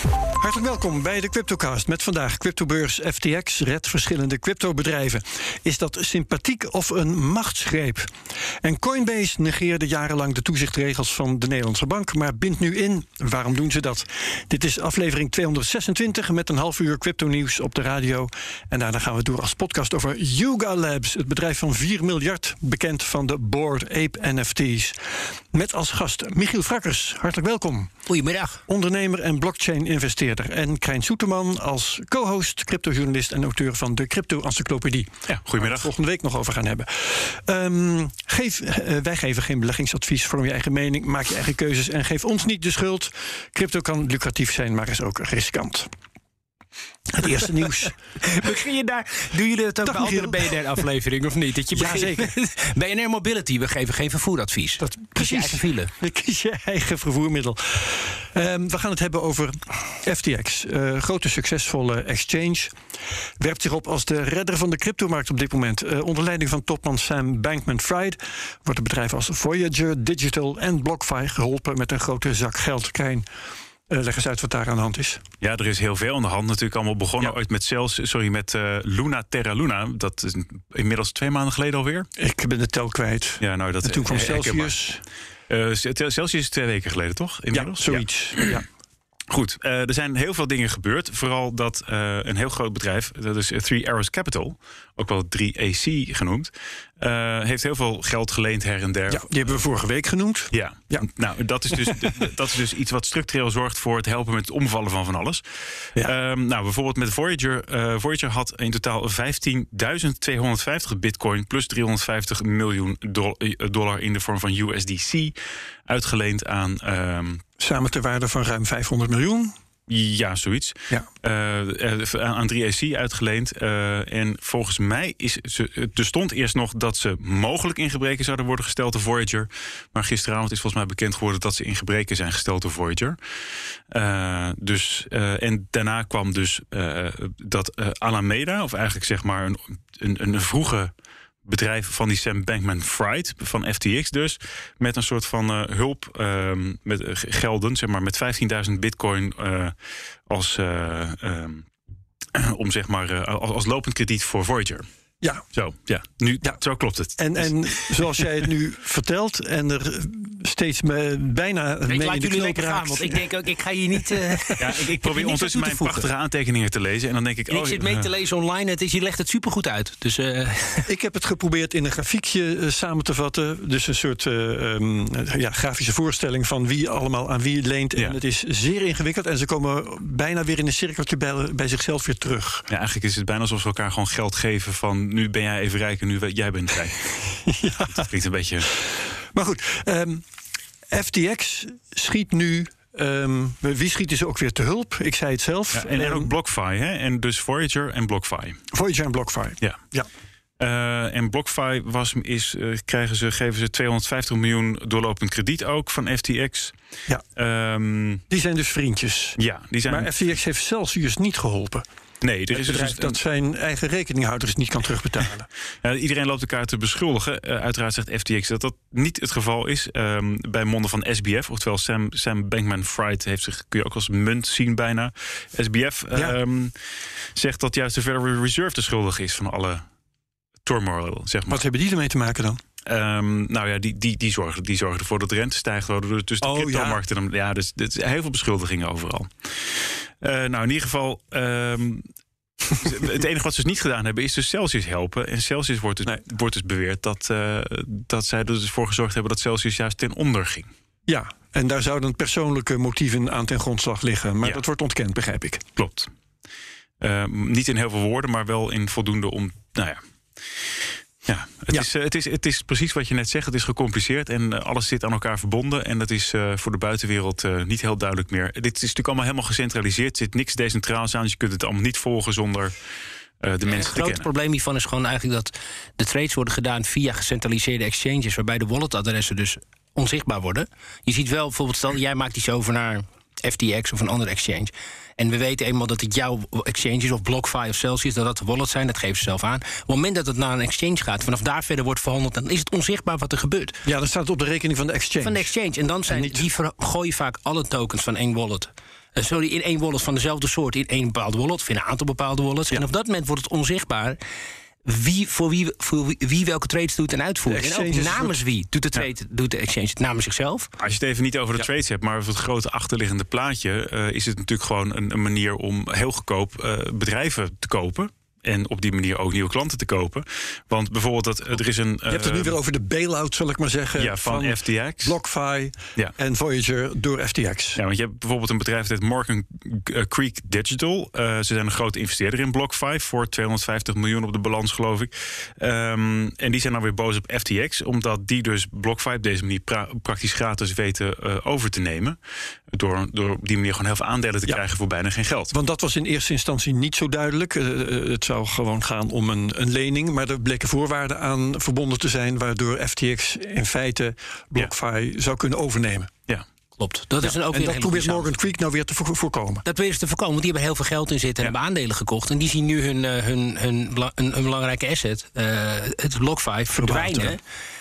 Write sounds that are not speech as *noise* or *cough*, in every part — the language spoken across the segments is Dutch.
Hartelijk welkom bij de CryptoCast met vandaag cryptobeurs FTX redt verschillende cryptobedrijven. Is dat sympathiek of een machtsgreep? En Coinbase negeerde jarenlang de toezichtregels van de Nederlandse bank, maar bindt nu in. Waarom doen ze dat? Dit is aflevering 226 met een half uur crypto nieuws op de radio. En daarna gaan we door als podcast over Yuga Labs, het bedrijf van 4 miljard, bekend van de Board Ape NFT's. Met als gast Michiel Frakkers. Hartelijk welkom. Goedemiddag. Ondernemer en blockchain-investeerder. En Krijn Soeterman als co-host, cryptojournalist en auteur van de Crypto-encyclopedie. Ja, goedemiddag. Volgende week nog over gaan hebben. Um, geef, uh, wij geven geen beleggingsadvies. Vorm je eigen mening, maak je eigen keuzes en geef ons niet de schuld. Crypto kan lucratief zijn, maar is ook riskant. Het eerste nieuws. *laughs* Begin je daar? Doen jullie het ook Dag, bij andere. BNR-aflevering of niet? Dat je Ja, begint- BNR *laughs* Mobility, we geven geen vervoeradvies. Dat, Kies je eigen file. *laughs* Kies je eigen vervoermiddel. Ehm, we gaan het hebben over FTX. eh, grote succesvolle exchange. Werpt zich op als de redder van de cryptomarkt op dit moment. Eh, onder leiding van topman Sam Bankman-Fried... wordt het bedrijf als Voyager, Digital en BlockFi geholpen... met een grote zak geld. Krijn, eh, leg eens uit wat daar aan de hand is. Ja, er is heel veel aan de hand. Natuurlijk allemaal begonnen Ja. ooit met Cels, sorry, met Luna Terra Luna. Dat is inmiddels twee maanden geleden alweer. Ik ben de tel kwijt. Ja, nou dat en toen kwam. Celsius. Eh, Celsius is twee weken geleden, toch? Ja, Inmiddels? zoiets. Ja. Goed, eh, er zijn heel veel dingen gebeurd. Vooral dat eh, een heel groot bedrijf, dat is Three Arrows Capital, ook wel 3AC genoemd, eh, heeft heel veel geld geleend her en der. ja, die hebben we vorige week genoemd. Ja. Ja. nou, dat is, dus, *laughs* dat is dus iets wat structureel zorgt voor het helpen met het omvallen van van alles. Ja. Ehm, nou, bijvoorbeeld met Voyager. eh, Voyager had in totaal 15.250 bitcoin plus 350 miljoen dol- eh, dollar in de vorm van USDC uitgeleend aan, ehm, Samen ter waarde van ruim 500 miljoen. ja, zoiets. Ja. Eh, eh, aan aan 3AC uitgeleend. Eh, en volgens mij is ze, er stond eerst nog dat ze mogelijk in gebreken zouden worden gesteld door Voyager. Maar gisteravond is volgens mij bekend geworden dat ze in gebreken zijn gesteld door Voyager. Dus, en daarna kwam dus dat Alameda, of eigenlijk zeg maar een, een, een vroege bedrijf van die Sam Bankman-Fried, van FTX dus, met een soort van eh, hulp ehm, met eh, gelden, zeg maar met 15.000 bitcoin eh, als, eh, ehm, *clears throat* om zeg maar, als, als lopend krediet voor Voyager. Ja, Zo, ja, nu, Ja. zo klopt het. En, Dus- en *laughs* zoals jij het nu vertelt en er steeds me, bijna mee Ik in laat de jullie lekker gaan, want ik denk ook, ik ga hier niet... *laughs* eh, ja, *laughs* ik, ik probeer ondertussen mijn voegen. prachtige aantekeningen te lezen. En dan denk ik, En ik oh, zit mee te lezen online, het is, je legt het supergoed uit. Dus eh, Ik heb het geprobeerd in een grafiekje eh, samen te vatten. Dus een soort eh, ehm, ja, grafische voorstelling van wie allemaal aan wie leent. En Ja. het is zeer ingewikkeld. En ze komen bijna weer in een cirkeltje bij, bij zichzelf weer terug. Ja, eigenlijk is het bijna alsof ze elkaar gewoon geld geven van nu ben jij even rijk en nu jij bent rijk. *laughs* Dat klinkt een beetje... Maar goed, ehm, FTX schiet nu. ehm, wie schieten ze ook weer te hulp? Ik zei het zelf. Ja, en, en ook BlockFi, hè? En dus Voyager en BlockFi. Voyager en BlockFi. Ja. Ja. Eh, en BlockFi was, is, eh, krijgen ze, geven ze 250 miljoen doorlopend krediet ook van FTX. Ja. Ehm, Die zijn dus vriendjes. ja, die zijn. Maar FTX heeft Celsius niet geholpen. Nee, er is dus bedrijf dat zijn eigen rekeninghouder niet kan terugbetalen. *laughs* Ja, iedereen loopt elkaar te beschuldigen. Eh, uiteraard zegt FTX dat dat niet het geval is. Ehm, bij monden van SBF, oftewel Sam, Sam Bankman-Fried... heeft zich, kun je ook als munt zien bijna. SBF Ja. ehm, zegt dat juist de Federal Reserve de schuldige is... van alle turmoil, zeg maar. Wat hebben die ermee te maken dan? Ehm, nou ja, die, die, die, zorgen, die zorgen ervoor dat de rente stijgt. waardoor Dus de Oh, cryptomarkten... dan- Ja, dus zijn heel veel beschuldigingen overal. Eh, nou, in ieder geval... ehm, *laughs* het enige wat ze dus niet gedaan hebben is dus Celsius helpen. En Celsius wordt dus, Nee. wordt dus beweerd dat, eh, dat zij er dus voor gezorgd hebben dat Celsius juist ten onder ging. Ja, en daar zouden persoonlijke motieven aan ten grondslag liggen. Maar Ja. dat wordt ontkend, begrijp ik. Klopt. Eh, niet in heel veel woorden, maar wel in voldoende om. Nou ja. Ja, het, Ja. Is, eh, het, is, het is precies wat je net zegt. Het is gecompliceerd en eh, alles zit aan elkaar verbonden. En dat is eh, voor de buitenwereld niet heel duidelijk meer. Dit is natuurlijk allemaal helemaal gecentraliseerd. Er zit niks decentraals aan. Dus je kunt het allemaal niet volgen zonder de Het mensen te grote kennen. probleem hiervan is gewoon eigenlijk dat de trades worden gedaan via gecentraliseerde exchanges, waarbij de walletadressen dus onzichtbaar worden. Je ziet wel bijvoorbeeld, stel jij maakt iets over naar FTX of een andere exchange. En we weten eenmaal dat het jouw exchange is, of BlockFi of Celsius, dat dat de wallets zijn, dat geven ze zelf aan. Op het moment dat het naar een exchange gaat, vanaf daar verder wordt verhandeld, dan is het onzichtbaar wat er gebeurt. Ja, dan staat het op de rekening van de exchange. Van de exchange. En dan zijn niet- die gooien vaak alle tokens van één wallet. eh, sorry, in één wallet van dezelfde soort in één bepaalde wallet, of in een aantal bepaalde wallets. En op dat moment wordt het onzichtbaar. Wie, voor, wie, voor wie, wie welke trades doet en uitvoert. En ook namens wie doet de, trade, doet de exchange het namens zichzelf. Als je het even niet over de trades hebt, maar over het grote achterliggende plaatje, eh, is het natuurlijk gewoon een, een manier om heel goedkoop eh, bedrijven te kopen. En op die manier ook nieuwe klanten te kopen. Want bijvoorbeeld, dat, er is een. Je hebt het nu weer over de bail-out, zal ik maar zeggen. ja, van, FTX. BlockFi Ja. en Voyager door FTX. Ja, want je hebt bijvoorbeeld een bedrijf dat heet Morgan eh, Creek Digital. Eh, ze zijn een grote investeerder in BlockFi voor 250 miljoen op de balans, geloof ik. Ehm, en die zijn dan weer boos op FTX, omdat die dus BlockFi op deze manier pra- praktisch gratis weten eh, over te nemen. Door, door op die manier gewoon heel veel aandelen te Ja. krijgen voor bijna geen geld. Want dat was in eerste instantie niet zo duidelijk. Eh, eh, het zou gewoon gaan om een, een lening. Maar er bleken voorwaarden aan verbonden te zijn. waardoor FTX in feite BlockFi zou kunnen overnemen. Ja. Klopt. Dat is een ook en weer dat probeert Morgan Creek nou weer te vo- voorkomen. Dat weer eens te voorkomen, want die hebben heel veel geld in zitten en Ja. hebben aandelen gekocht. En die zien nu hun, eh, hun, hun, bela- een, een belangrijke asset, eh, het BlockFi, verdwijnen.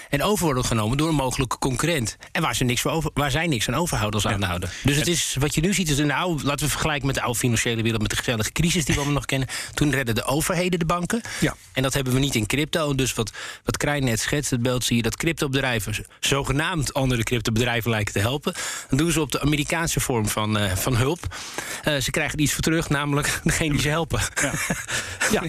En over worden genomen door een mogelijke concurrent. En waar, ze niks voor over, waar zij niks aan overhouden als aanhouden. Dus het is, wat je nu ziet, is een oude, laten we vergelijken met de oude financiële wereld, met de gezellige crisis die we allemaal nog kennen. Toen redden de overheden de banken. Ja. En dat hebben we niet in crypto. Dus wat, wat Krijn net schetst, het beeld zie je dat cryptobedrijven zogenaamd andere cryptobedrijven lijken te helpen. Dan doen ze op de Amerikaanse vorm van, eh, van hulp. Eh, ze krijgen er iets voor terug, namelijk *laughs* degene die ze helpen. Ja. *laughs* Ja.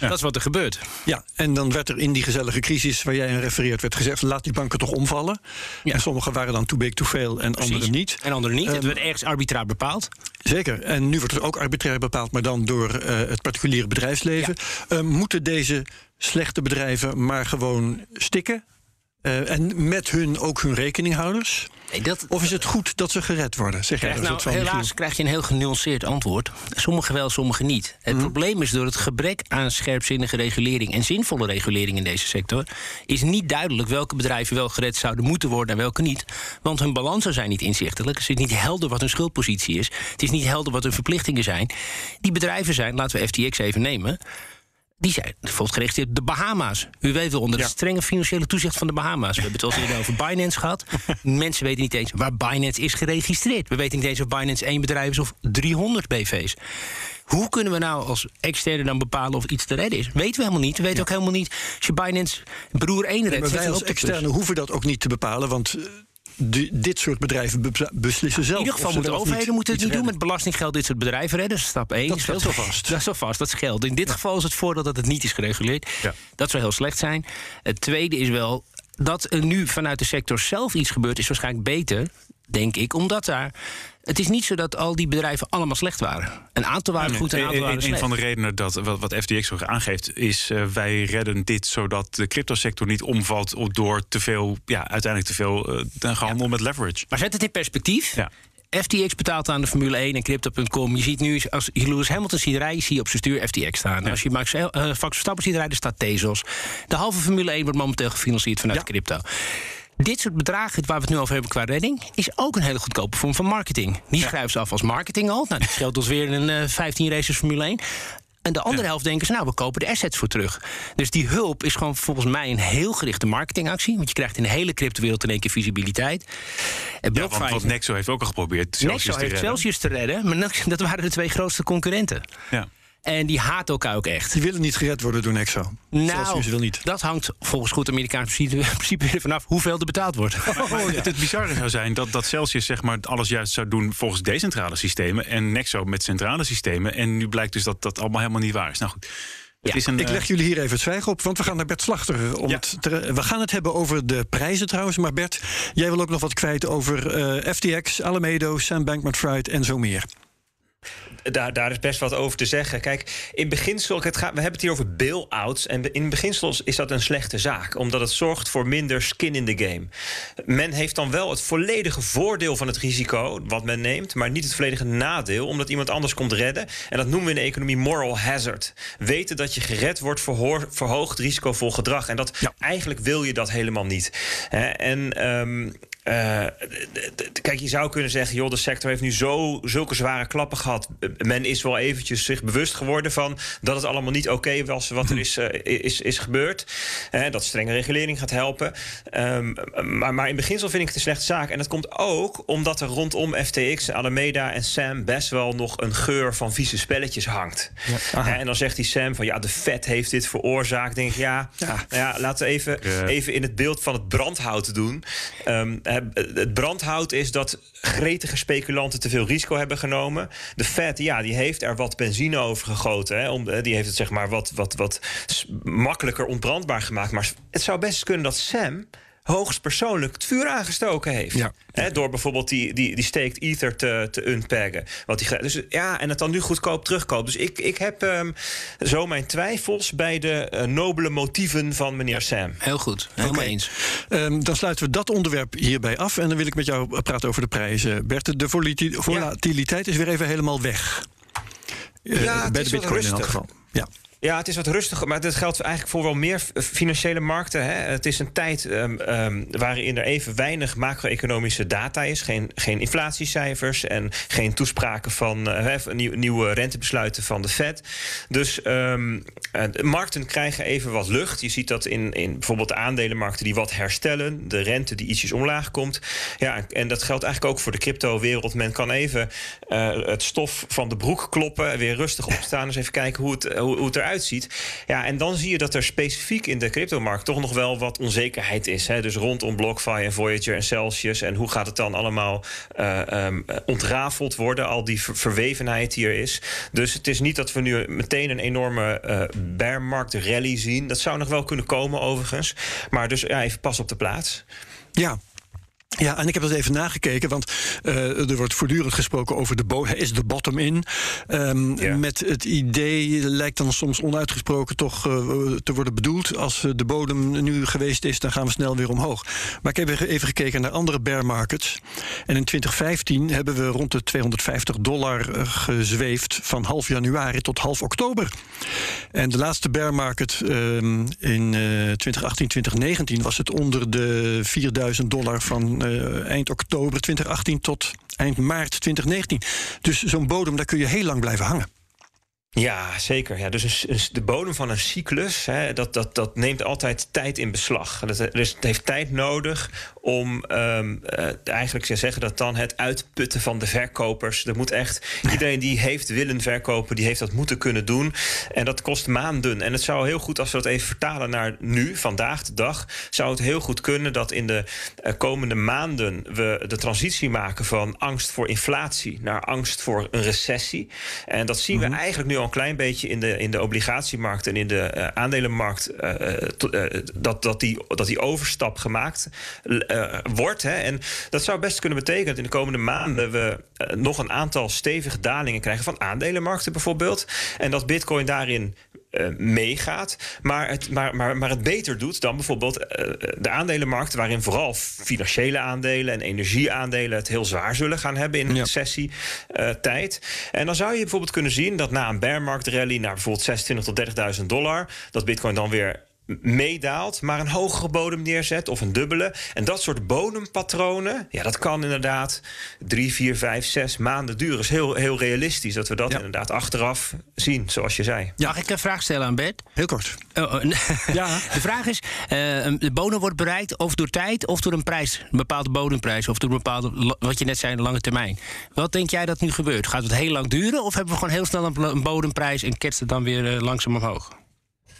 Dat is wat er gebeurt. ja, en dan werd er in die gezellige crisis waar jij aan refereert... werd gezegd, laat die banken toch omvallen. Ja. En sommige waren dan too big to fail en andere Precies. niet. En anderen niet. Ehm, het werd ergens arbitrair bepaald. Zeker. En nu wordt het ook arbitrair bepaald, maar dan door eh, het particuliere bedrijfsleven. Eh, moeten deze slechte bedrijven maar gewoon stikken? Eh, en met hun ook hun rekeninghouders? Nee, dat, Of is het goed dat ze gered worden? Zeg jij Krijg, nou, van, helaas Michiel? krijg je een heel genuanceerd antwoord. Sommige wel, sommige niet. Het probleem is door het gebrek aan scherpzinnige regulering en zinvolle regulering in deze sector, is niet duidelijk welke bedrijven wel gered zouden moeten worden en welke niet. Want hun balansen zijn niet inzichtelijk. Het is niet helder wat hun schuldpositie is. Het is niet helder wat hun verplichtingen zijn. Die bedrijven zijn, laten we FTX even nemen. Die zijn bijvoorbeeld geregistreerd op de Bahama's. U weet wel, onder Ja. het strenge financiële toezicht van de Bahama's. We hebben het al eens eerder over Binance gehad. *laughs* Mensen weten niet eens waar Binance is geregistreerd. We weten niet eens of Binance één bedrijf is of 300 BV's. Hoe kunnen we nou als externe dan bepalen of iets te redden is? Weten we helemaal niet. We weten ook helemaal niet. Als je Binance broer 1 redt, Maar wij als de externe hoeven dat ook niet te bepalen, want die- dit soort bedrijven be- beslissen zelf. In ieder geval moeten overheden moeten het niet doen met belastinggeld dit soort bedrijven redden. Stap 1. Dat scheelt al *laughs* vast. Dat is al vast, dat scheelt. In dit geval is het voordeel dat het niet is gereguleerd. Ja. Dat zou heel slecht zijn. Het tweede is wel dat er nu vanuit de sector zelf iets gebeurt, is waarschijnlijk beter, denk ik, omdat daar. Het is niet zo dat al die bedrijven allemaal slecht waren. Een aantal waren goed en een aantal Een- waren een, slecht. van de redenen dat wat, wat FTX ook aangeeft, is uh, wij redden dit zodat de cryptosector niet omvalt door te veel, ja, uiteindelijk te veel uh, gehandel met leverage. Maar zet het in perspectief. Ja. FTX betaalt aan de Formule 1 en Crypto.com. Je ziet nu, als je Lewis Hamilton ziet rijden, zie je op zijn stuur FTX staan. Als je Max uh, Max Verstappen ziet rijden, staat Tezos. De halve Formule 1 wordt momenteel gefinancierd vanuit Ja. crypto. Dit soort bedragen, waar we het nu over hebben qua redding, is ook een hele goedkope vorm van marketing. Die schrijven ze af als marketing al. Nou, dat *laughs* scheelt ons weer een uh, 15 races Formule 1. En de andere helft denken ze, nou, we kopen de assets voor terug. Dus die hulp is gewoon volgens mij een heel gerichte marketingactie. Want je krijgt in de hele cryptowereld in één keer visibiliteit. Ja, En want, BlockFi- want Nexo heeft ook al geprobeerd Celsius Nexo te heeft redden. Celsius te redden, maar dat- *laughs* dat waren de twee grootste concurrenten. Ja. En die haat elkaar ook echt. Die willen niet gered worden door Nexo. Celsius wil Nou, niet. dat hangt volgens goed Amerikaans principe principe weer vanaf hoeveel er betaald wordt. *laughs* Maar het, het bizarre zou zijn dat, dat Celsius zeg maar, alles juist zou doen volgens decentrale systemen en Nexo met centrale systemen. En nu blijkt dus dat dat allemaal helemaal niet waar is. Nou goed. Ja, een, Ik eh, leg jullie hier even het zwijgen op, want we gaan naar Bert Slachter. eh, Om Ja. het te- we gaan het hebben over de prijzen trouwens. Maar Bert, jij wil ook nog wat kwijt over eh, FTX, Alamedo, Sam Bankman-Fried en zo meer. Daar, daar is best wat over te zeggen. Kijk, in beginsel, het gaat, we hebben het hier over bail-outs. En in beginsel is dat een slechte zaak, omdat het zorgt voor minder skin in the game. Men heeft dan wel het volledige voordeel van het risico wat men neemt, maar niet het volledige nadeel, omdat iemand anders komt redden. En dat noemen we in de economie moral hazard. Weten dat je gered wordt voor verhoogd risicovol gedrag. En dat eigenlijk wil je dat helemaal niet. En um, uh, kijk, je zou kunnen zeggen, joh, de sector heeft nu zo, zulke zware klappen gehad. Men is wel eventjes zich bewust geworden van dat het allemaal niet oké was wat er is, uh, is, is gebeurd. Uh, dat strenge regulering gaat helpen. Um, maar, maar in beginsel vind ik het een slechte zaak. En dat komt ook omdat er rondom FTX, Alameda en Sam best wel nog een geur van vieze spelletjes hangt. Ja, en dan zegt die Sam van ja, de Fed heeft dit veroorzaakt. Denk ik, ja, ja. Nou ja laten we even, even in het beeld van het brandhout doen. Um, het brandhout is dat gretige speculanten te veel risico hebben genomen. De Fed, ja, die heeft er wat benzine over gegoten. Hè, om, die heeft het zeg maar wat, wat, wat makkelijker ontbrandbaar gemaakt. Maar het zou best kunnen dat Sam hoogstpersoonlijk het vuur aangestoken heeft. Ja. door bijvoorbeeld die, die, die staked ether te, te unpaggen. Wat die, dus, ja, en het dan nu goedkoop terugkoopt. Dus ik, ik heb um, zo mijn twijfels bij de uh, nobele motieven van meneer Sam. Heel goed, helemaal okay. eens. Um, dan sluiten we dat onderwerp hierbij af. En dan wil ik met jou praten over de prijzen. Bert, de volatiliteit ja. is weer even helemaal weg. Uh, ja, bij de bitcoin in elk geval. Ja. Ja, het is wat rustiger, maar dat geldt eigenlijk voor wel meer financiële markten. Hè. Het is een tijd um, um, waarin er even weinig macro-economische data is. Geen, geen inflatiecijfers en geen toespraken van uh, nieuwe rentebesluiten van de Fed. Dus um, de markten krijgen even wat lucht. Je ziet dat in, in bijvoorbeeld de aandelenmarkten die wat herstellen. De rente die ietsjes omlaag komt. Ja, en dat geldt eigenlijk ook voor de crypto-wereld. Men kan even uh, het stof van de broek kloppen, weer rustig opstaan. eens even kijken hoe het, hoe, hoe ziet. Ja, en dan zie je dat er specifiek in de cryptomarkt toch nog wel wat onzekerheid is. Hè? Dus rondom BlockFi en Voyager en Celsius. En hoe gaat het dan allemaal uh, um, ontrafeld worden? Al die ver verwevenheid die er is. Dus het is niet dat we nu meteen een enorme uh, bearmarkt rally zien. Dat zou nog wel kunnen komen overigens. Maar dus ja, even pas op de plaats. Ja, ja, en ik heb dat even nagekeken, want uh, er wordt voortdurend gesproken over de. Is de bottom in? Um, ja. Met het idee lijkt dan soms onuitgesproken toch uh, te worden bedoeld. Als de bodem nu geweest is, dan gaan we snel weer omhoog. Maar ik heb even gekeken naar andere bear markets. En in 2015 hebben we rond de 250 dollar gezweefd van half januari tot half oktober. En de laatste bear market um, in uh, 2018, 2019 was het onder de 4000 dollar van uh, eind oktober 2018 tot eind maart 2019. Dus zo'n bodem, daar kun je heel lang blijven hangen. Ja, zeker. Ja, dus een, de bodem van een cyclus, hè, dat, dat, dat neemt altijd tijd in beslag. Dat, dus het heeft tijd nodig om um, uh, eigenlijk te zeggen dat dan het uitputten van de verkopers. Er moet echt iedereen die heeft willen verkopen, die heeft dat moeten kunnen doen. En dat kost maanden. En het zou heel goed, als we dat even vertalen naar nu, vandaag de dag, zou het heel goed kunnen dat in de uh, komende maanden we de transitie maken van angst voor inflatie naar angst voor een recessie. En dat zien we eigenlijk nu al een klein beetje in de, in de obligatiemarkt en in de uh, aandelenmarkt. dat, dat, die, dat die overstap gemaakt wordt. Hè. En dat zou best kunnen betekenen dat in de komende maanden we nog een aantal stevige dalingen krijgen van aandelenmarkten bijvoorbeeld. En dat Bitcoin daarin uh, meegaat, maar het, maar, maar, maar het beter doet dan bijvoorbeeld uh, de aandelenmarkt, waarin vooral financiële aandelen en energieaandelen het heel zwaar zullen gaan hebben in ja. sessietijd. Uh, en dan zou je bijvoorbeeld kunnen zien dat na een bearmarktrally naar bijvoorbeeld 26 tot 30.000 dollar, dat Bitcoin dan weer meedaalt, maar een hogere bodem neerzet of een dubbele. En dat soort bodempatronen, ja, dat kan inderdaad drie, vier, vijf, zes maanden duren. is heel, heel realistisch dat we dat ja. inderdaad achteraf zien, zoals je zei. Ja. Mag ik een vraag stellen aan Bert? Heel kort. Oh, oh, *laughs* ja. De vraag is, uh, de bodem wordt bereikt of door tijd of door een prijs, een bepaalde bodemprijs of door een bepaalde, wat je net zei, een lange termijn. Wat denk jij dat nu gebeurt? Gaat het heel lang duren of hebben we gewoon heel snel een bodemprijs en ketst het dan weer uh, langzaam omhoog?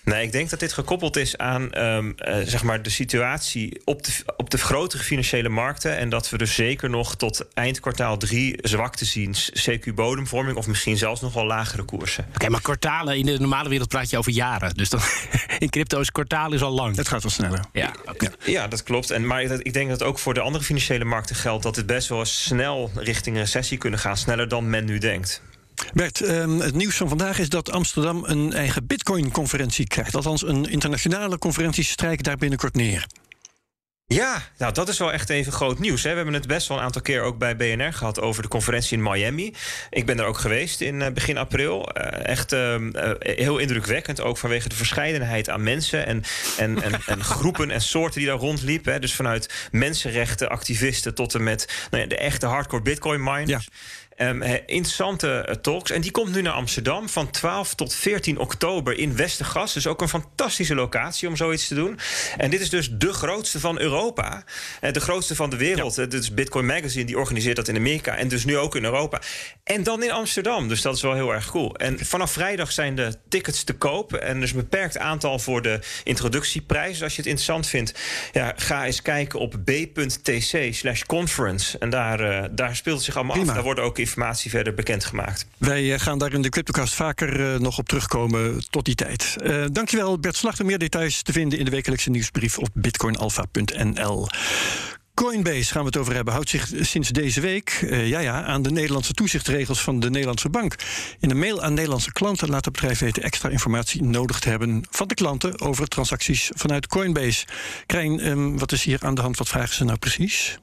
Nee, ik denk dat dit gekoppeld is aan um, uh, zeg maar de situatie op de, op de grotere financiële markten. En dat we dus zeker nog tot eind kwartaal drie zwakte zien. CQ-bodemvorming of misschien zelfs nog wel lagere koersen. Oké, okay, maar kwartalen in de normale wereld praat je over jaren. Dus dan, *laughs* in crypto is kwartaal is al lang. Het gaat wel sneller. Ja, okay. ja dat klopt. En, maar ik denk dat ook voor de andere financiële markten geldt dat het best wel snel richting een recessie kunnen gaan. Sneller dan men nu denkt. Bert, ehm, het nieuws van vandaag is dat Amsterdam een eigen Bitcoin-conferentie krijgt. Althans, een internationale conferentie strijkt daar binnenkort neer. Ja, nou dat is wel echt even groot nieuws. Hè. We hebben het best wel een aantal keer ook bij BNR gehad over de conferentie in Miami. Ik ben er ook geweest in uh, begin april. Uh, echt uh, heel indrukwekkend, ook vanwege de verscheidenheid aan mensen en, en, en, *laughs* en groepen en soorten die daar rondliepen. Hè. Dus vanuit mensenrechten, activisten tot en met nou ja, de echte hardcore Bitcoin miners. Ja. Um, interessante uh, talks. En die komt nu naar Amsterdam van 12 tot 14 oktober in Westergas. Dus ook een fantastische locatie om zoiets te doen. En dit is dus de grootste van Europa. Uh, de grootste van de wereld. Ja. Uh, dit is Bitcoin Magazine, die organiseert dat in Amerika. En dus nu ook in Europa. En dan in Amsterdam. Dus dat is wel heel erg cool. En vanaf vrijdag zijn de tickets te koop. En dus een beperkt aantal voor de introductieprijs. Dus als je het interessant vindt, ja, ga eens kijken op b.tc slash conference. En daar, daar speelt het zich allemaal Prima. af. Daar worden ook informatie verder bekendgemaakt. Wij gaan daar in de Cryptocast vaker uh, nog op terugkomen tot die tijd. Uh, dankjewel Bert Slachter. Meer details te vinden in de wekelijkse nieuwsbrief op bitcoinalpha.nl. Coinbase gaan we het over hebben. Houdt zich sinds deze week ja, ja, aan de Nederlandse toezichtregels van de Nederlandse bank. In een mail aan Nederlandse klanten laat het bedrijf weten extra informatie nodig te hebben van de klanten over transacties vanuit Coinbase. Krijn, um, wat is hier aan de hand? Wat vragen ze nou precies?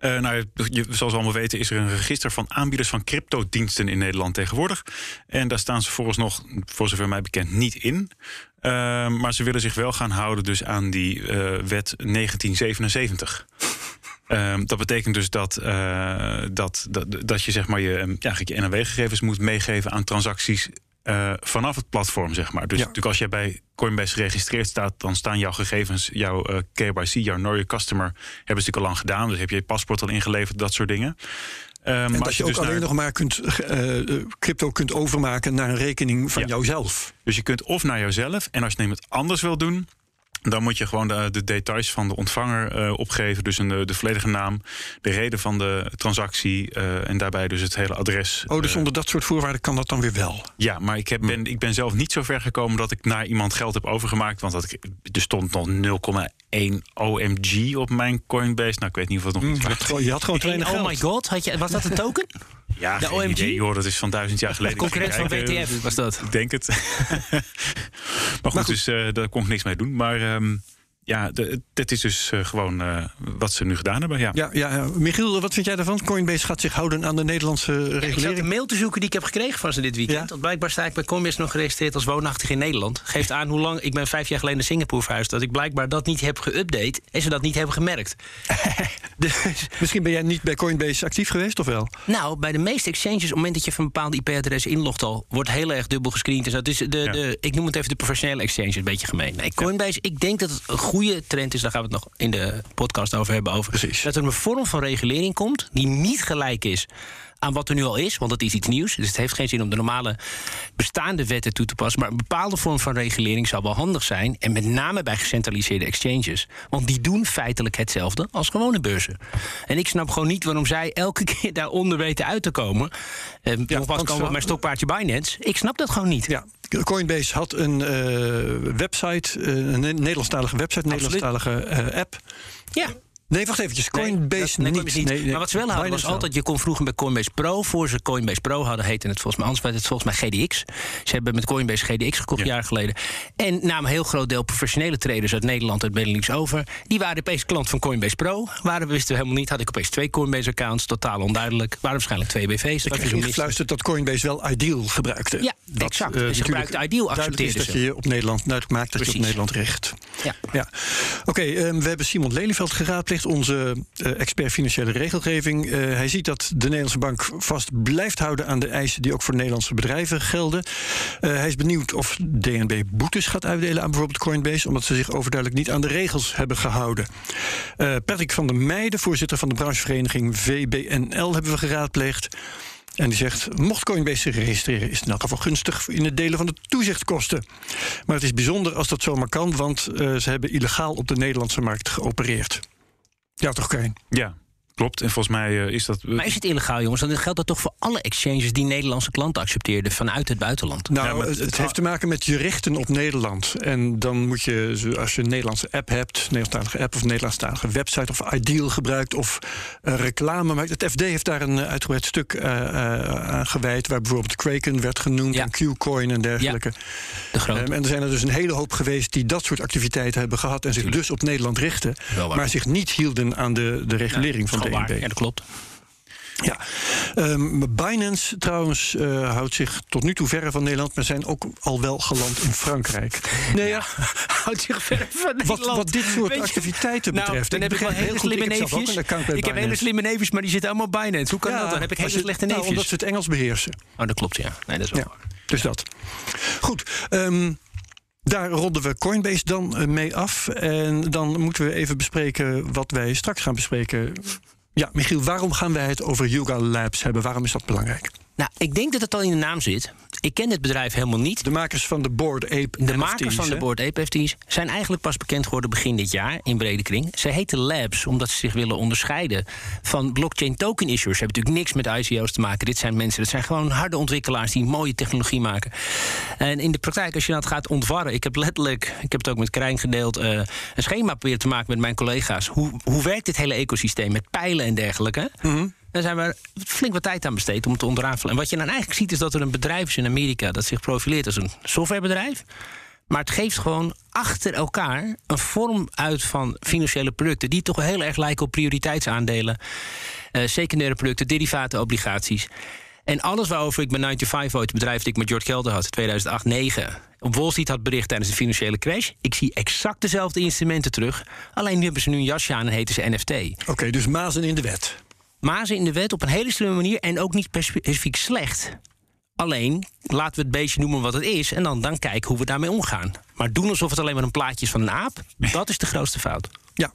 Uh, nou, je, zoals we allemaal weten is er een register van aanbieders van cryptodiensten in Nederland tegenwoordig. En daar staan ze vooralsnog, voor zover mij bekend, niet in. Uh, maar ze willen zich wel gaan houden dus aan die uh, wet 1977. Uh, *laughs* dat betekent dus dat, uh, dat, dat, dat je zeg maar je, ja, je NRW-gegevens moet meegeven aan transacties uh, vanaf het platform, zeg maar. Dus ja. natuurlijk als jij bij Coinbase geregistreerd staat, dan staan jouw gegevens, jouw uh, KYC, jouw Know Your Customer, hebben ze natuurlijk al lang gedaan. Dus heb je je paspoort al ingeleverd, dat soort dingen. Um, en maar dat je, je dus ook alleen naar... nog maar kunt, uh, crypto kunt overmaken naar een rekening van ja. jouzelf. Dus je kunt of naar jouzelf, en als je het anders wil doen, dan moet je gewoon de, de details van de ontvanger uh, opgeven. Dus een, de volledige naam, de reden van de transactie uh, en daarbij dus het hele adres. Oh, dus onder dat soort voorwaarden kan dat dan weer wel? Ja, maar ik, heb, ben, ik ben zelf niet zo ver gekomen dat ik naar iemand geld heb overgemaakt. Want dat ik, er stond nog 0,1 OMG op mijn Coinbase. Nou, ik weet niet of het nog mm, je, had, je had gewoon te weinig Oh my god, had je, was dat een token? *laughs* Ja, de geen OMG? idee, hoor, dat is van duizend jaar geleden. Concurrent van WTF was dat. Ik denk het. *laughs* maar goed, maar goed. dus uh, daar kon ik niks mee doen. Maar... Um, ja, de, dit is dus uh, gewoon uh, wat ze nu gedaan hebben. Ja. Ja, ja, Michiel, wat vind jij daarvan? Coinbase gaat zich houden aan de Nederlandse regulering. Ja, ik zat een mail te zoeken die ik heb gekregen van ze dit weekend. Ja? Want blijkbaar sta ik bij Coinbase nog geregistreerd als woonachtig in Nederland. Geeft aan hoe lang ik ben vijf jaar geleden naar Singapore verhuisd. Dat ik blijkbaar dat niet heb geüpdate en ze dat niet hebben gemerkt. *laughs* dus, Misschien ben jij niet bij Coinbase actief geweest, of wel? Nou, bij de meeste exchanges, op het moment dat je van een bepaalde IP-adres inlogt al, wordt heel erg dubbel gescreend. En zo. Dus de, ja. de, ik noem het even de professionele exchanges, een beetje gemeen. Nee, Coinbase, ik denk dat het een goede trend is. Daar gaan we het nog in de podcast over hebben. Over Precies. Dat er een vorm van regulering komt die niet gelijk is aan wat er nu al is, want dat is iets nieuws. Dus het heeft geen zin om de normale bestaande wetten toe te passen. Maar een bepaalde vorm van regulering zou wel handig zijn. En met name bij gecentraliseerde exchanges. Want die doen feitelijk hetzelfde als gewone beurzen. En ik snap gewoon niet waarom zij elke *laughs* keer daaronder weten uit te komen. Eh, ja, nogmaals komen we op mijn stokpaardje Binance. Ik snap dat gewoon niet. Ja. Coinbase had een uh, website, uh, een Nederlandstalige website, een Nederlandstalige uh, app. Ja. Nee, wacht eventjes. Coinbase nee, niet. niet. Nee. Maar wat ze wel hadden was altijd... je kon vroeger bij Coinbase Pro... voor ze Coinbase Pro hadden, heette het volgens mij... anders werd het volgens mij GDX. Ze hebben met Coinbase GDX gekocht, ja. jaar geleden. En namen een heel groot deel professionele traders... uit Nederland, uit Benelux over. Die waren opeens klant van Coinbase Pro. Waren, wisten we helemaal niet. Had ik opeens twee Coinbase-accounts. Totaal onduidelijk. Waren waarschijnlijk twee BV's. Ik heb gefluisterd dat Coinbase wel Ideal gebruikte. Ja, dat, exact. Uh, ze gebruikte Ideal, accepteerden ze. dat je op Nederland duidelijk maakt dat Precies. je op Nederland richt. Ja. ja. Oké, okay, um, we hebben Simon Lelyveld geraadpleegd, onze uh, expert financiële regelgeving. Uh, hij ziet dat de Nederlandse bank vast blijft houden aan de eisen die ook voor Nederlandse bedrijven gelden. Hij is benieuwd of DNB boetes gaat uitdelen aan bijvoorbeeld Coinbase, omdat ze zich overduidelijk niet aan de regels hebben gehouden. Patrick van der Meijden, voorzitter van de branchevereniging VBNL, hebben we geraadpleegd. En die zegt, mocht Coinbase zich registreren... is het in elk geval gunstig in het delen van de toezichtkosten. Maar het is bijzonder als dat zomaar kan... want uh, ze hebben illegaal op de Nederlandse markt geopereerd. Ja, toch, Kijn? Ja, Klopt, en volgens mij uh, is dat... Maar is het illegaal, jongens? Dan geldt dat toch voor alle exchanges... die Nederlandse klanten accepteerden vanuit het buitenland? Nou, ja, het, het, heeft te maken met je richten op Nederland. En dan moet je, als je een Nederlandse app hebt... Nederlandstalige app of Nederlandstalige website... of Ideal gebruikt of uh, reclame maakt. Het FD heeft daar een uitgebreid stuk uh, aan gewijd... waar bijvoorbeeld Kraken werd genoemd ja. en Qcoin en dergelijke. Ja, de grote. Um, en er zijn er dus een hele hoop geweest... die dat soort activiteiten hebben gehad... en zich Tuurlijk. dus op Nederland richten... maar zich niet hielden aan de, de regulering van waar. Ja, dat klopt. Ja, um, Binance trouwens uh, houdt zich tot nu toe verre van Nederland, maar zijn ook al wel geland in Frankrijk. Nee, ja, *laughs* houdt zich verre van Nederland. Wat, wat dit soort Weet je, activiteiten nou, betreft. Dan heb ik wel hele slimme neefjes. Ik, ik heb hele slimme neefjes, maar die zitten allemaal Binance. Hoe kan ja, dat? Dan heb ik hele slechte nou, neefjes. omdat ze het Engels beheersen. Oh, dat klopt, ja. Nee, dat is wel ja, Dus dat. Goed. Um, daar ronden we Coinbase dan mee af. En dan moeten we even bespreken wat wij straks gaan bespreken. Ja, Michiel, waarom gaan wij het over Yuga Labs hebben? Waarom is dat belangrijk? Nou, ik denk dat het al in de naam zit. Ik ken dit bedrijf helemaal niet. De makers van de Board Ape De makers van de? Board Ape NFT's zijn eigenlijk pas bekend geworden begin dit jaar in brede kring. Ze heten Labs omdat ze zich willen onderscheiden van blockchain token issuers. Ze hebben natuurlijk niks met ICO's te maken. Dit zijn mensen, dat zijn gewoon harde ontwikkelaars die mooie technologie maken. En in de praktijk, als je dat gaat ontwarren, ik heb letterlijk, ik heb het ook met Krijn gedeeld, uh, een schema proberen te maken met mijn collega's. Hoe, hoe werkt dit hele ecosysteem met pijlen en dergelijke? Mm -hmm. Daar zijn we flink wat tijd aan besteed om te ontrafelen. En wat je dan eigenlijk ziet is dat er een bedrijf is in Amerika dat zich profileert als een softwarebedrijf. Maar het geeft gewoon achter elkaar een vorm uit van financiële producten die toch heel erg lijken op prioriteitsaandelen, uh, secundaire producten, derivaten, obligaties. En alles waarover ik bij 95 ooit, het bedrijf dat ik met George Kelder had, 2008-9, op Wall Street had bericht tijdens de financiële crash. Ik zie exact dezelfde instrumenten terug. Alleen nu hebben ze nu een jasje aan en heten ze NFT. Oké, dus mazen in de wet. Mazen in de wet op een hele slimme manier en ook niet specifiek slecht. Alleen laten we het beestje noemen wat het is en dan, dan kijken hoe we daarmee omgaan. Maar doen alsof het alleen maar een plaatje is van een aap, dat is de grootste fout. Ja.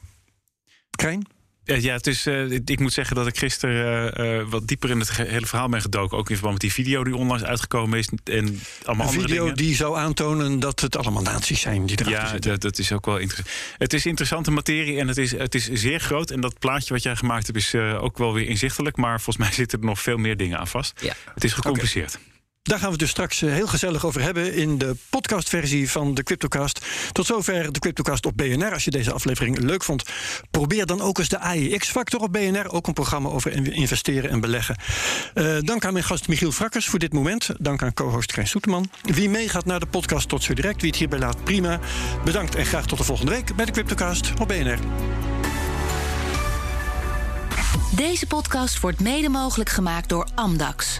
Krijn? Ja, het is, uh, ik moet zeggen dat ik gisteren uh, uh, wat dieper in het hele verhaal ben gedoken. Ook in verband met die video die onlangs uitgekomen is. En allemaal Een andere video dingen. die zou aantonen dat het allemaal nazi's zijn die erachter Ja, zitten. dat, dat is ook wel interessant. Het is interessante materie en het is, het is zeer groot. En dat plaatje wat jij gemaakt hebt is ook wel weer inzichtelijk. Maar volgens mij zitten er nog veel meer dingen aan vast. Ja. Het is gecompliceerd. Okay. Daar gaan we het dus straks heel gezellig over hebben in de podcastversie van de Cryptocast. Tot zover de Cryptocast op BNR. Als je deze aflevering leuk vond, probeer dan ook eens de AIX-factor op BNR. Ook een programma over investeren en beleggen. Uh, dank aan mijn gast Michiel Frakkers voor dit moment. Dank aan co-host Krijn Soeterman. Wie meegaat naar de podcast tot zo direct, wie het hierbij laat, prima. Bedankt en graag tot de volgende week bij de Cryptocast op BNR. Deze podcast wordt mede mogelijk gemaakt door Amdax.